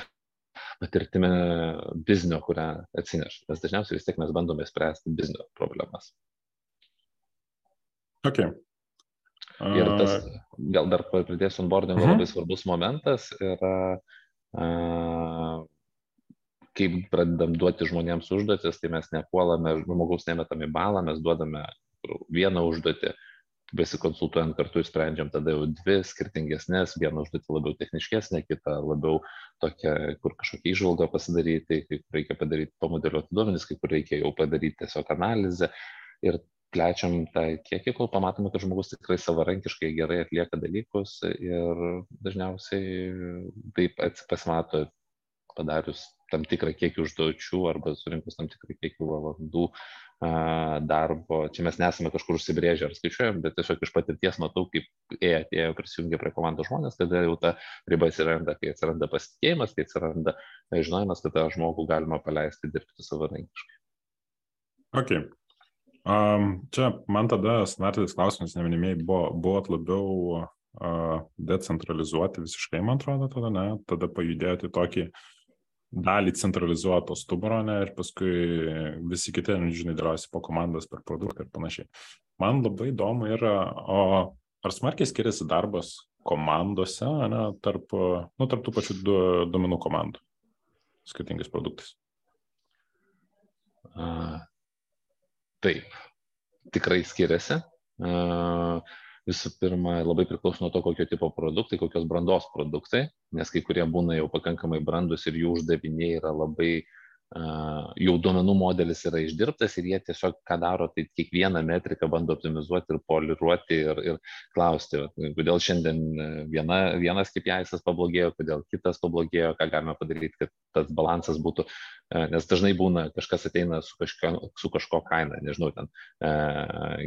patirtimi biznio, kurią atsineša. Nes dažniausiai vis tiek mes bandome spręsti biznio problemas. Okay. Ir tas, gal dar pridėsiu onboardingo, uh -huh. labai svarbus momentas yra uh, kaip pradedam duoti žmonėms užduotis, tai mes nepuolame, žmogaus nemetam į balą, mes duodame vieną užduotį, besikonsultuojant kartu ir sprendžiam tada jau dvi skirtingesnės, vieną užduotį labiau techniškesnę, kitą labiau tokią, kur kažkokią išvalgą pasidaryti, kai reikia padaryti pamodeliuoti duomenys, kai kur reikia jau padaryti tiesiog analizę ir plečiam tą kiekį, kol pamatome, kad žmogus tikrai savarankiškai gerai atlieka dalykus ir dažniausiai taip pasimato padarius tam tikrą kiekį užduočių arba surinkus tam tikrą kiekį valandų darbo. Čia mes nesame kažkur užsibrėžę ar skaičiuojam, bet tiesiog iš patirties matau, kaip ėjo, atėjo prisijungę prie komandos žmonės, tada jau ta riba atsiranda, kai atsiranda pasitikėjimas, kai atsiranda žinojimas, kad tą žmogų galima paleisti dirbti savarankiškai. Ok. Um, čia man tada standartinis klausimas, neminimiai, buvo, buvo labiau uh, decentralizuoti visiškai, man atrodo, tada, ne, tada pajudėti tokį uh, dalį centralizuoto stuburo, ne, ir paskui visi kiti, nu, žinai, dėliojasi po komandas per produktą ir panašiai. Man labai įdomu yra, o ar smarkiai skiriasi darbas komandose, ne, tarp, nu, tarp tų pačių du, duomenų komandų, skirtingais produktais? A, taip, tikrai skiriasi. A, visų pirma, labai priklauso nuo to, kokio tipo produktai, kokios brandos produktai, nes kai kurie būna jau pakankamai brandus ir jų uždaviniai yra labai jau duomenų modelis yra išdirbtas ir jie tiesiog ką daro, tai kiekvieną metriką bando optimizuoti ir poliruoti ir, ir klausti, kodėl šiandien viena, vienas KPI'as pablogėjo, kodėl kitas pablogėjo, ką galime padaryti, kad tas balansas būtų E, nes dažnai būna kažkas ateina su kažko, su kažko kaina, nežinau, ten e,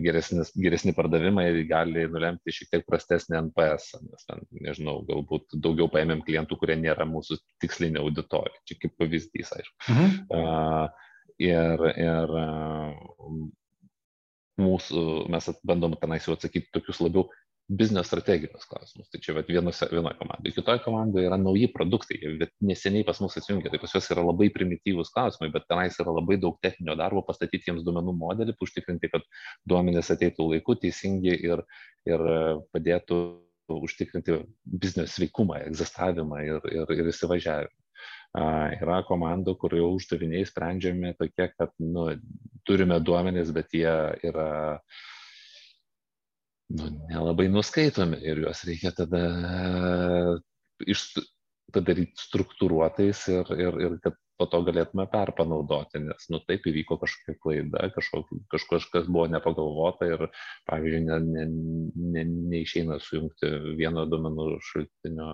geresnis, geresni pardavimai gali nulemti šiek tiek prastesnį NPS, nes ten, nežinau, galbūt daugiau paėmėm klientų, kurie nėra mūsų tikslinė auditorija, čia kaip pavyzdys, aišku. Mhm. Uh, ir, ir mūsų, mes bandom tenais jau atsakyti tokius labiau biznio strateginius klausimus. Tai čia vienose, vienoje komandoje. Kitoje komandoje yra nauji produktai, bet neseniai pas mus atsijungia. Tai pas juos yra labai primityvūs klausimai, bet tenais yra labai daug techninio darbo pastatyti jiems duomenų modelį, užtikrinti, kad duomenys ateitų laiku, teisingi ir, ir padėtų užtikrinti biznio sveikumą, egzistavimą ir, ir, ir įsivažiavimą. Uh, yra komandų, kur jau uždaviniai sprendžiami tokie, kad nu, turime duomenis, bet jie yra uh, nu, nelabai nuskaitomi ir juos reikia tada iš, padaryti struktūruotais ir, ir, ir kad po to galėtume perpanaudoti, nes, nu, taip įvyko kažkokia klaida, kažkok, kažkas buvo nepagalvota ir, pavyzdžiui, ne, ne, ne, neišeina sujungti vieno domenų šaltinio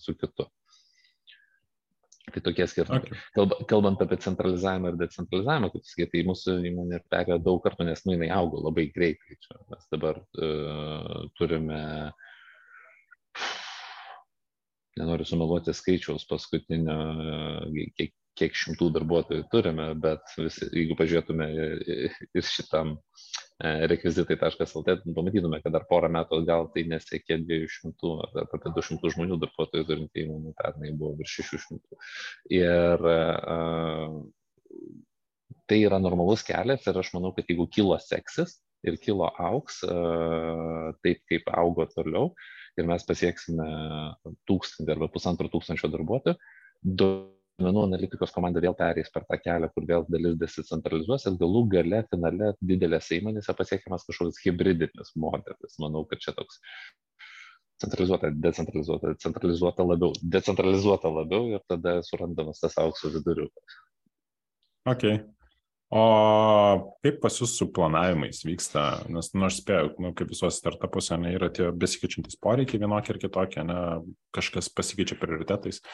su kitu. Tai tokie skirtumai. Okay. Kalba, kalbant apie centralizavimą ir decentralizavimą, kaip sakai, tai mūsų įmonė perėjo daug kartų, nes nu, jinai augo labai greitai. Čia mes dabar uh, turime, nenoriu sumeluoti skaičiaus paskutinio, kiek, kiek šimtų darbuotojų turime, bet visi, jeigu pažiūrėtume ir šitam E, rekvizitai.lt, pamatytume, kad dar porą metų gal tai nesiekė 200 ar apie 200 žmonių darbuotojų turinti įmonė, pernai buvo virš 600. Ir uh, tai yra normalus kelias ir aš manau, kad jeigu kilo seksis, ir kilo auks taip, kaip augo toliau ir mes pasieksime tūkstantį arba pusantro tūkstančio darbuotojų, duomenų analitikos komanda vėl perės per tą kelią, kur vėl dalis desicentralizuos ir galų gale finale didelėse įmonėse pasiekiamas kažkoks hybridinis modelis. Manau, kad čia toks centralizuota, decentralizuota, centralizuota labiau, decentralizuota labiau ir tada surandamas tas aukso viduriukas. Ok. O kaip pas jūs su planavimais vyksta, nes, nu, aš spėjau, nu, kaip visuose startupuose, ne, yra tie besikeičiantys poreikiai vienokie ir kitokie, ne, kažkas pasikeičia prioritetais.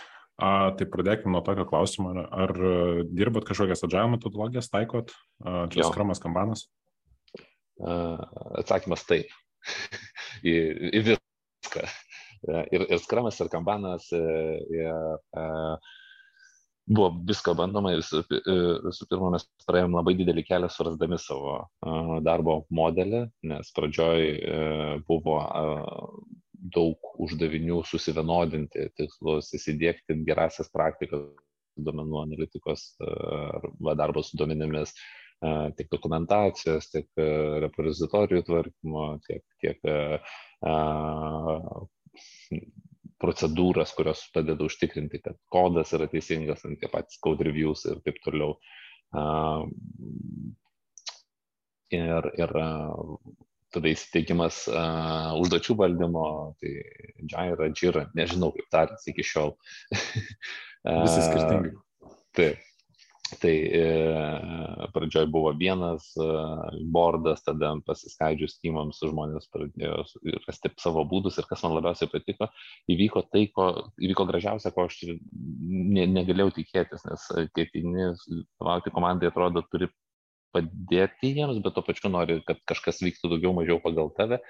A, tai pradėkime nuo tokio klausimo, ar dirbat kažkokias adžiavimo metodologijas, taikot, a, čia skramas kambanas? Atsakymas taip. į, į viską. Ir, ir skramas, ir kambanas, ir, ir, buvo visko bandoma ir visų, e, visų pirma mes praėjom labai didelį kelią surasdami savo darbo modelį, nes pradžioj e, buvo daug uždavinių susivienodinti tikslus, įsidėkti gerasias praktikas duomenų analitikos arba darbo su duomenimis, tiek dokumentacijos, tiek repozitorijų tvarkymo, tiek, tiek procedūras, kurios padeda užtikrinti, kad kodas yra teisingas, tie patys code reviews ir taip toliau. Ir, ir tada įsiteikimas uh, užduočių valdymo, tai Jaira, Jira, nežinau kaip tartis iki šiol. Visi skirtingi. Taip. Tai e, pradžioj buvo vienas e, bordas, tada pasiskaidžius teamams žmonės pradėjo rasti savo būdus ir kas man labiausiai patiko, įvyko tai, ko įvyko gražiausia, ko aš ne, negalėjau tikėtis, nes ateini, vadovauti komandai atrodo turi padėti jiems, bet to pačiu nori, kad kažkas vyktų daugiau mažiau pagal tave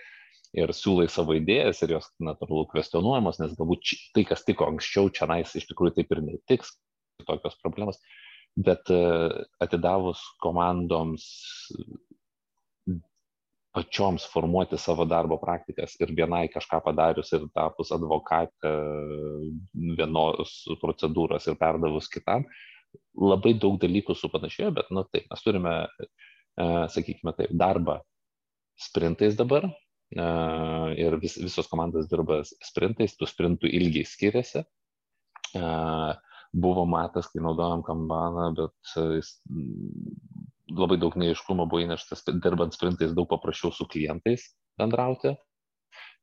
ir siūlai savo idėjas ir jos natūralu kvestionuojamos, nes galbūt tai, kas tiko anksčiau, čia nais iš tikrųjų taip ir netiks, tokios problemos. Bet e, atidavus komandoms pačioms formuoti savo darbo praktikas ir vienai kažką padarius ir tapus advokatą vienos procedūros ir perdavus kitam, labai daug dalykų supanašėjo, bet, nu taip, mes turime, e, sakykime taip, darbą sprintais dabar e, ir vis, visos komandos dirba sprintais, tų sprintų ilgiai skiriasi. Buvo matas, kai naudojom kambaną, bet e, jis labai daug neiškumo buvo įneštas, dirbant sprintais daug paprasčiau su klientais bendrauti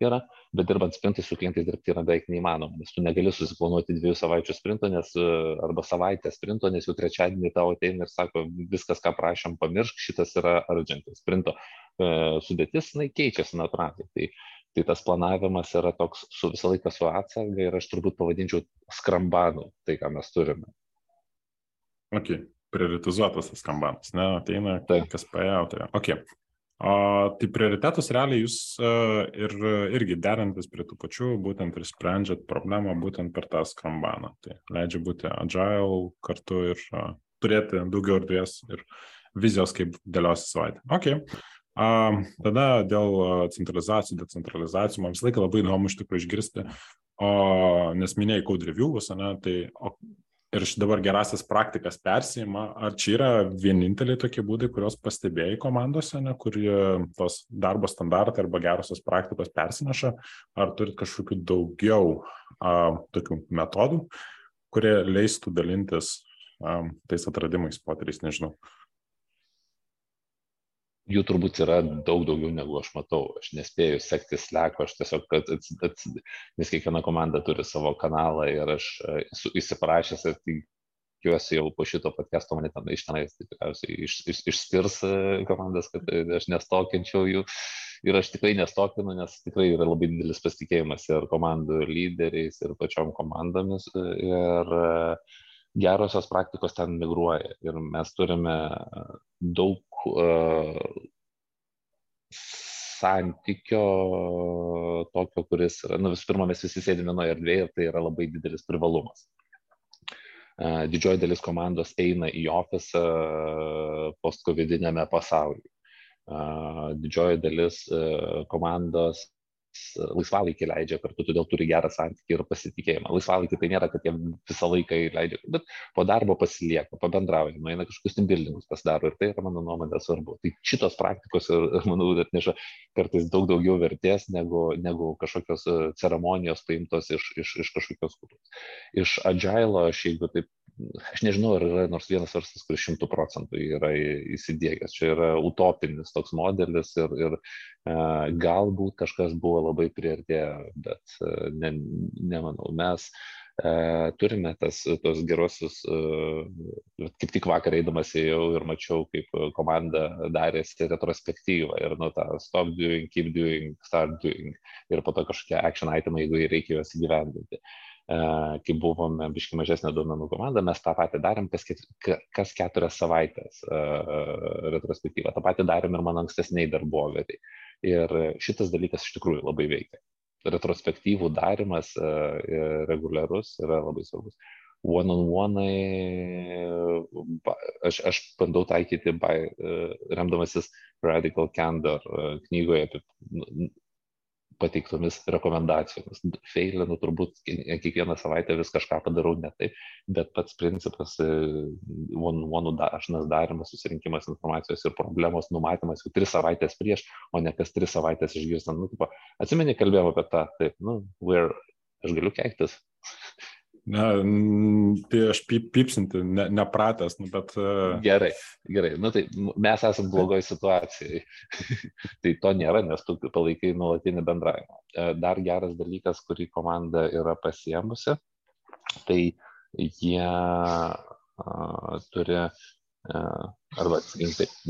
yra, bet dirbant sprintais su klientais dirbti yra beveik neįmanoma, nes tu negali susiplanuoti dviejų savaičių sprinto, nes, e, arba savaitę sprinto, nes jau trečiadienį tau ateina ir sako, viskas, ką prašom, pamiršk, šitas yra urgentas. Sprinto e, sudėtis, na, keičiasi natūraliai. Tai tai tas planavimas yra toks su visą laiką su atsarga ir aš turbūt pavadinčiau skrambanų tai, ką mes turime. Ok, prioritizuotas tas skambanas, ne, ateina, tai. kas tai ok. Tai prioritetus realiai jūs uh, ir irgi derantis prie tų pačių, būtent ir sprendžiat problemą būtent per tą skambaną. Tai leidžia būti agile kartu ir uh, turėti daugiau erdvės ir vizijos, kaip dėliosi savaitę. Ok. A, tada dėl centralizacijų, decentralizacijų, man visą laiką labai įdomu iš tikrųjų išgirsti, o, nes minėjai code reviewus, ne, tai o, ir dabar gerasias praktikas persima, ar čia yra vieninteliai tokie būdai, kuriuos pastebėjai komandose, ne, kur tos darbo standartai arba gerosios praktikos persinaša, ar turit kažkokių daugiau a, tokių metodų, kurie leistų dalintis a, tais atradimais, poteriais, nežinau jų turbūt yra daug daugiau negu aš matau. Aš nespėju sekti sleko, aš tiesiog, kad, ats, nes kiekviena komanda turi savo kanalą ir aš e, esu įsiprašęs ir tikiuosi jau po šito podcast'o mane ten iš tenais tikriausiai iš, iš, išspirs e, komandas, kad e, aš nestokinčiau jų. Ir aš tikrai nestokinu, nes tikrai yra labai didelis pasitikėjimas ir komandų lyderiais, ir pačiom komandomis. Ir gerosios praktikos ten migruoja. Ir mes turime daug santykio tokio, kuris nu visų pirma, mes visi sėdime vienoje erdvėje ir tai yra labai didelis privalumas. Didžioji dalis komandos eina į ofisą postcovidinėme pasaulyje. Didžioji dalis komandos laisvalaikį leidžia kartu, todėl turi gerą santykį ir pasitikėjimą. Laisvalaikį tai nėra, kad jie visą laiką leidžia, bet po darbo pasilieka, pabendrauja, nueina kažkokius timbildingus pasidaro ir tai yra mano nuomonė svarbu. Tai šitos praktikos manau, atneša kartais daug daugiau vertės negu, negu kažkokios e, ceremonijos paimtos iš, iš, iš kažkokios kultūros. Iš agilo aš jeigu taip aš nežinau, ar yra nors vienas verslas, kuris šimtų procentų yra įsidėgęs. Čia yra utopinis toks modelis ir, ir uh, galbūt kažkas buvo labai priartėję, bet uh, ne, nemanau. Mes uh, turime tas, tos gerosius, kaip tik vakar eidamas ėjau ir mačiau, kaip komanda darėsi retrospektyvą ir nu tą stop doing, keep doing, start doing ir po to kažkokie action itemai, jeigu reikia juos įgyvendinti. Uh, kai buvome biški mažesnė duomenų komanda, mes tą patį darėm kas, kas keturias savaitės retrospektyvą. Ta patį darėm ir mano ankstesniai darbovietį. Ir šitas dalykas iš tikrųjų labai veikia. Retrospektyvų darimas reguliarus yra labai svarbus. One-on-one, aš, aš bandau taikyti by, remdamasis Radical Candor knygoje apie pateiktomis rekomendacijomis. Feilinu turbūt kiekvieną savaitę vis kažką padarau ne taip, bet pats principas, one-one dažnas darimas, susirinkimas informacijos ir problemos numatymas jau tris savaitės prieš, o ne kas tris savaitės išgirstant. Nu, tipo, atsimeni, kalbėjome apie tą, taip, nu, where aš galiu keiktis. Ne, tai aš pip, pipsinti, ne, nepratęs, nu, bet. Uh... Gerai, gerai. Nu, tai mes esame blogoje situacijoje. tai to nėra, nes tu palaikai nuolatinį bendravimą. E, dar geras dalykas, kurį komanda yra pasiemusi, tai jie uh, turi uh, arba,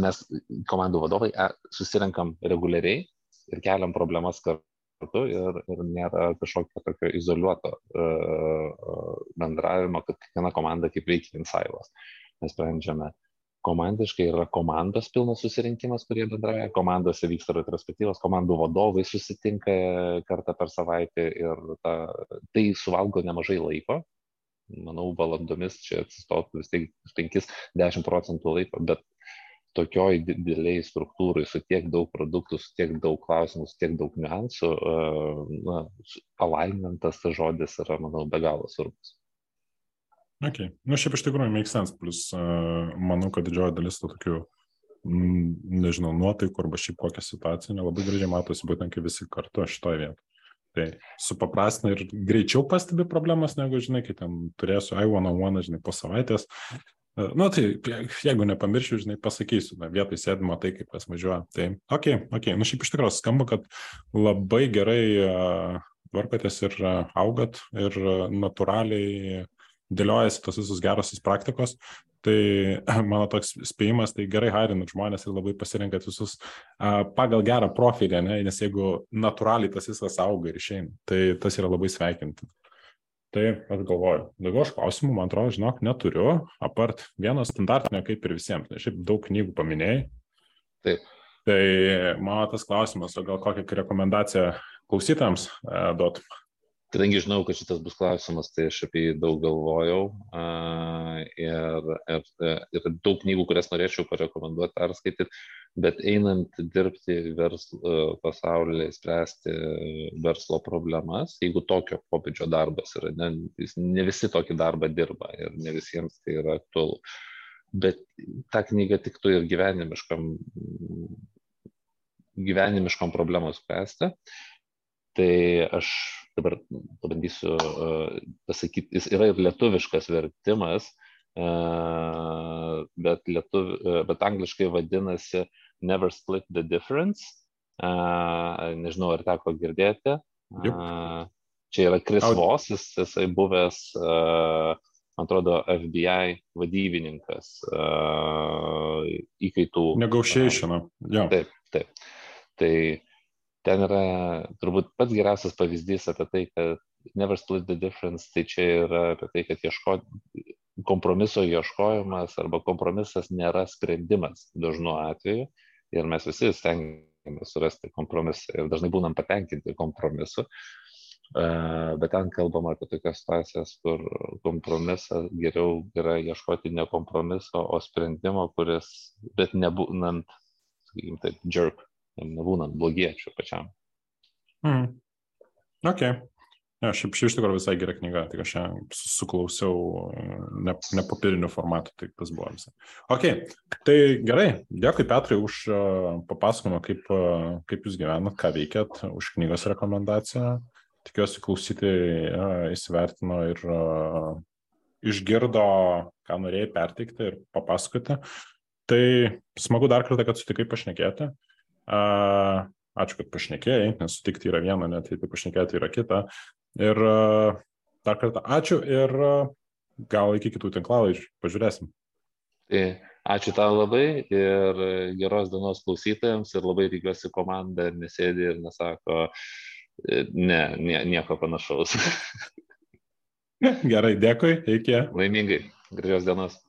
mes komandų vadovai susirenkam reguliariai ir keliam problemas kartu kartu ir, ir nėra kažkokio tokio izoliuoto uh, bendravimo, kad kiekviena komanda kaip veikia insailas. Mes sprendžiame komandiškai, yra komandos pilnas susirinkimas, kurie bendrauja, komandose vyksta retrospektyvos, komandų vadovai susitinka kartą per savaitę ir ta, tai suvalgo nemažai laiko. Manau, valandomis čia atsistotų vis tiek 5-10 procentų laiko, bet tokioj didelėj struktūrai su tiek daug produktų, su tiek daug klausimų, su tiek daug niuansų, na, alignmentas tas žodis yra, manau, be galo svarbus. Ok, nu šiaip iš tikrųjų make sense, plus uh, manau, kad didžioji dalis tų tokių, mm, nežinau, nuotaikų arba šiaip kokią situaciją nelabai gražiai matosi būtent kai visi kartu šitoje vietoje. Tai supaprastina ir greičiau pastebi problemas, negu, žinai, kai ten turėsiu I one on one, žinai, po savaitės, nu, tai jeigu nepamiršiu, žinai, pasakysiu, na, vietoj sėdimo tai, kaip pas važiuoja. Tai, okei, okay, okei, okay. nu, šiaip iš tikrųjų skamba, kad labai gerai uh, tvarkotės ir uh, augat ir natūraliai dėliojasi tos visos gerosios praktikos. Tai mano toks spėjimas, tai gerai hairinat žmonės ir labai pasirinkat visus pagal gerą profilį, ne? nes jeigu natūraliai tas visas auga ir išeina, tai tas yra labai sveikinti. Tai aš galvoju, daugiau aš klausimų, man atrodo, žinok, neturiu, apart vieno standartinio kaip ir visiems, nes šiaip daug knygų paminėjai. Taip. Tai mano tas klausimas, o gal kokią rekomendaciją klausytams e, duotum? Kadangi žinau, kad šitas bus klausimas, tai aš apie jį daug galvojau ir, ir, ir daug knygų, kurias norėčiau parekomenduoti perskaityti, bet einant dirbti verslo pasaulyje, spręsti verslo problemas, jeigu tokio pobūdžio darbas yra, ne, ne visi tokį darbą dirba ir ne visiems tai yra aktualu. Bet ta knyga tiktų ir gyvenimiškam, gyvenimiškom problemom spręsti. Tai aš dabar pabandysiu uh, pasakyti, jis yra ir lietuviškas vertimas, uh, bet, lietuv, uh, bet angliškai vadinasi Never Split the Difference. Nežinau, ar teko girdėti. Uh, čia yra Chris Voss, jis, jisai buvęs, man atrodo, FBI vadybininkas įkaitų. Negotiation. Uh, taip, taip. Tai ten yra turbūt pats geriausias pavyzdys apie tai, kad never split the difference, tai čia yra apie tai, kad ieško, kompromiso ieškojimas arba kompromisas nėra sprendimas dažnu atveju. Ir mes visi stengiamės surasti kompromisą ir dažnai būnam patenkinti kompromisu, bet ten kalbama apie tokias situacijas, kur kompromisas geriau yra ieškoti ne kompromiso, o sprendimo, kuris, bet nebūnant, sakykime taip, jerk nebūnant blogiečių pačiam. Mhm. Ok. Ja, šiaip iš tikrųjų visai gera knyga, tik aš ją suklausiau ne, ne papiriniu formatu, tai tas buvo visai. Ok, tai gerai, dėkui Petrai už uh, papasakojimą, kaip, uh, kaip jūs gyvenat, ką veikėt, už knygos rekomendaciją. Tikiuosi klausytojai įsivertino ir išgirdo, ką norėjai perteikti ir papasakoti. Tai smagu dar kartą, kad sutikai pašnekėti. Ačiū, kad pašnekėjai, nes sutikti yra viena, net jei tai pašnekėti yra kita. Ir dar kartą ačiū ir gal iki kitų tinklalaidžių pažiūrėsim. Tai ačiū tau labai ir geros dienos klausytojams ir labai tikiuosi komanda nesėdi ir nesako, ne, nie, nieko panašaus. Gerai, dėkui, iki. Laimingai, gražios dienos.